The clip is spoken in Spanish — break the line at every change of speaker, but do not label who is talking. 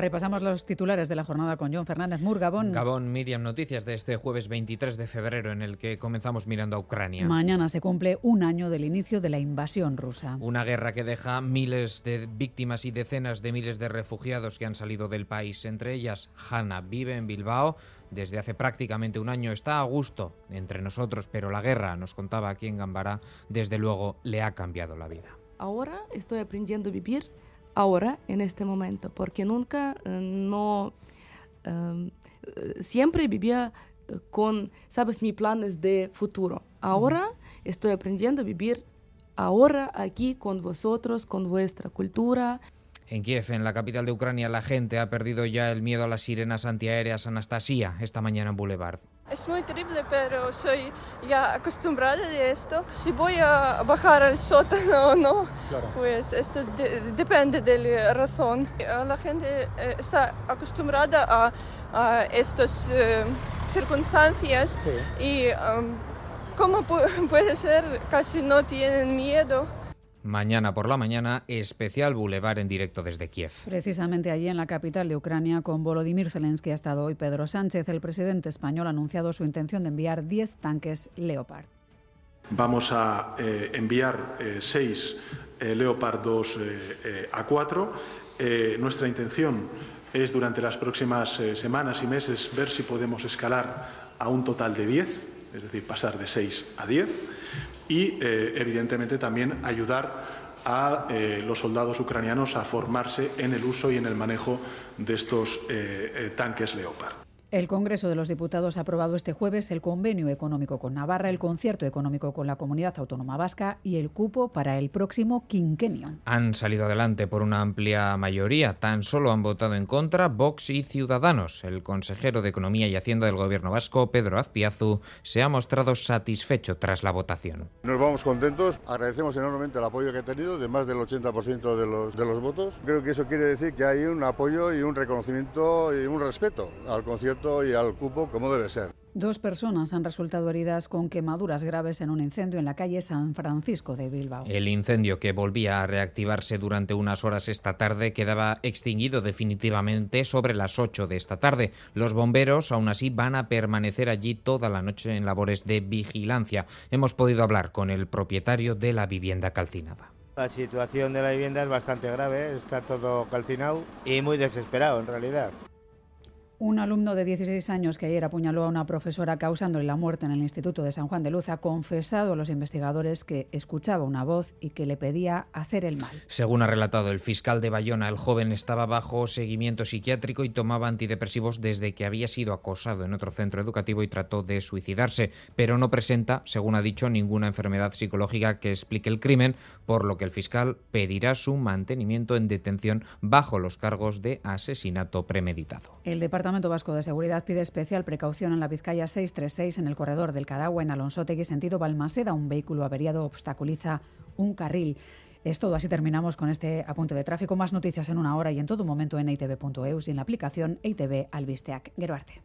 Repasamos los titulares de la jornada con John Fernández Mur, Gabón.
Gabón, Miriam, noticias de este jueves 23 de febrero en el que comenzamos mirando a Ucrania.
Mañana se cumple un año del inicio de la invasión rusa.
Una guerra que deja miles de víctimas y decenas de miles de refugiados que han salido del país. Entre ellas, Hanna vive en Bilbao. Desde hace prácticamente un año está a gusto entre nosotros, pero la guerra, nos contaba aquí en Gambara, desde luego le ha cambiado la vida.
Ahora estoy aprendiendo a vivir ahora, en este momento, porque nunca eh, no... Eh, siempre vivía eh, con, sabes, mis planes de futuro. Ahora estoy aprendiendo a vivir ahora aquí con vosotros, con vuestra cultura.
En Kiev, en la capital de Ucrania, la gente ha perdido ya el miedo a las sirenas antiaéreas Anastasia esta mañana en Boulevard.
Es muy terrible, pero soy ya acostumbrada de esto. Si voy a bajar al sótano o no, pues esto depende de la razón. La gente eh, está acostumbrada a, a estas eh, circunstancias y um, ¿cómo puede ser? Casi no tienen miedo.
Mañana por la mañana, especial Boulevard en directo desde Kiev.
Precisamente allí en la capital de Ucrania, con Volodymyr Zelensky ha estado hoy Pedro Sánchez. El presidente español ha anunciado su intención de enviar 10 tanques Leopard.
Vamos a eh, enviar 6 eh, Leopard 2 eh, A4. nuestra intención es durante las próximas semanas y meses ver si podemos escalar a un total de 10, es decir, pasar de 6 a 10 y, eh, evidentemente, también ayudar a eh, los soldados ucranianos a formarse en el uso y en el manejo de estos eh, tanques Leopard.
El Congreso de los Diputados ha aprobado este jueves el convenio económico con Navarra, el concierto económico con la Comunidad Autónoma Vasca y el cupo para el próximo quinquenio.
Han salido adelante por una amplia mayoría. Tan solo han votado en contra Vox y Ciudadanos. El consejero de Economía y Hacienda del Gobierno vasco, Pedro Azpiazu, se ha mostrado satisfecho tras la votación.
Nos vamos contentos. Agradecemos enormemente el apoyo que ha tenido de más del 80% de los, de los votos. Creo que eso quiere decir que hay un apoyo y un reconocimiento y un respeto al concierto y al cupo como debe ser.
Dos personas han resultado heridas con quemaduras graves en un incendio en la calle San Francisco de Bilbao.
El incendio que volvía a reactivarse durante unas horas esta tarde quedaba extinguido definitivamente sobre las 8 de esta tarde. Los bomberos aún así van a permanecer allí toda la noche en labores de vigilancia. Hemos podido hablar con el propietario de la vivienda calcinada.
La situación de la vivienda es bastante grave, está todo calcinado y muy desesperado en realidad.
Un alumno de 16 años que ayer apuñaló a una profesora causándole la muerte en el Instituto de San Juan de Luz ha confesado a los investigadores que escuchaba una voz y que le pedía hacer el mal.
Según ha relatado el fiscal de Bayona, el joven estaba bajo seguimiento psiquiátrico y tomaba antidepresivos desde que había sido acosado en otro centro educativo y trató de suicidarse, pero no presenta, según ha dicho, ninguna enfermedad psicológica que explique el crimen, por lo que el fiscal pedirá su mantenimiento en detención bajo los cargos de asesinato premeditado.
El Departamento Vasco de Seguridad pide especial precaución en la Vizcaya 636 en el corredor del Cadagua en Alonsotegui, sentido Balmaseda. Un vehículo averiado obstaculiza un carril. Es todo, así terminamos con este apunte de tráfico. Más noticias en una hora y en todo momento en itv.eus y en la aplicación ITV Albisteac. Geroarte.